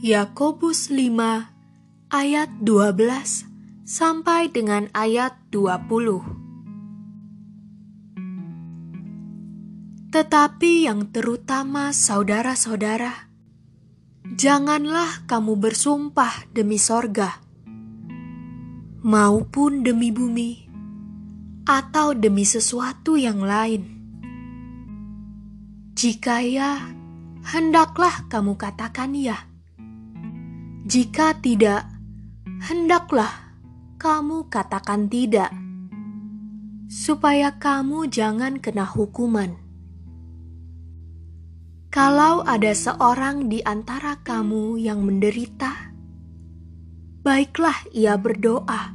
Yakobus 5 ayat 12 sampai dengan ayat 20. Tetapi yang terutama saudara-saudara, janganlah kamu bersumpah demi sorga, maupun demi bumi, atau demi sesuatu yang lain. Jika ya, hendaklah kamu katakan ya jika tidak, hendaklah kamu katakan tidak, supaya kamu jangan kena hukuman. Kalau ada seorang di antara kamu yang menderita, baiklah ia berdoa.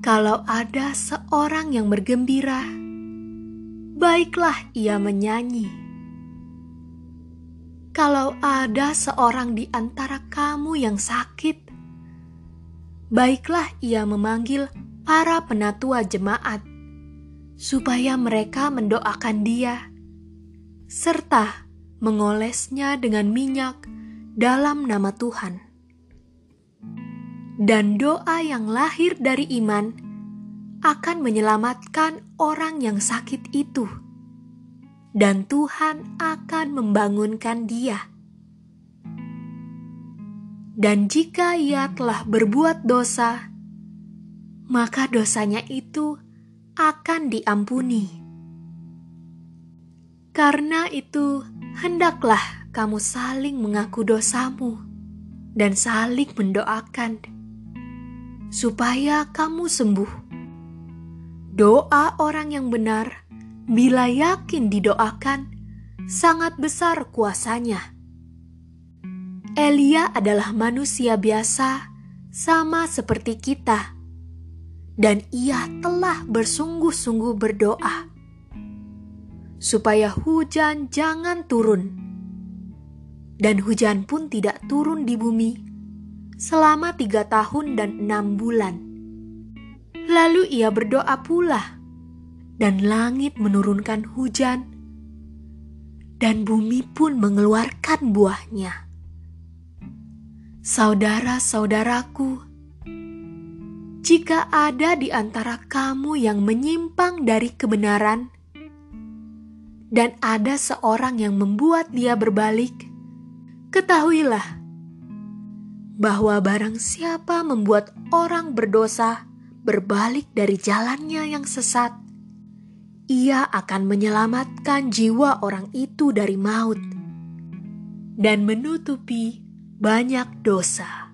Kalau ada seorang yang bergembira, baiklah ia menyanyi. Kalau ada seorang di antara kamu yang sakit, baiklah ia memanggil para penatua jemaat, supaya mereka mendoakan dia, serta mengolesnya dengan minyak dalam nama Tuhan. Dan doa yang lahir dari iman akan menyelamatkan orang yang sakit itu dan Tuhan akan membangunkan dia. Dan jika ia telah berbuat dosa, maka dosanya itu akan diampuni. Karena itu, hendaklah kamu saling mengaku dosamu dan saling mendoakan, supaya kamu sembuh. Doa orang yang benar bila yakin didoakan, sangat besar kuasanya. Elia adalah manusia biasa, sama seperti kita, dan ia telah bersungguh-sungguh berdoa supaya hujan jangan turun, dan hujan pun tidak turun di bumi selama tiga tahun dan enam bulan. Lalu ia berdoa pula dan langit menurunkan hujan, dan bumi pun mengeluarkan buahnya. Saudara-saudaraku, jika ada di antara kamu yang menyimpang dari kebenaran, dan ada seorang yang membuat dia berbalik, ketahuilah bahwa barang siapa membuat orang berdosa berbalik dari jalannya yang sesat, ia akan menyelamatkan jiwa orang itu dari maut dan menutupi banyak dosa.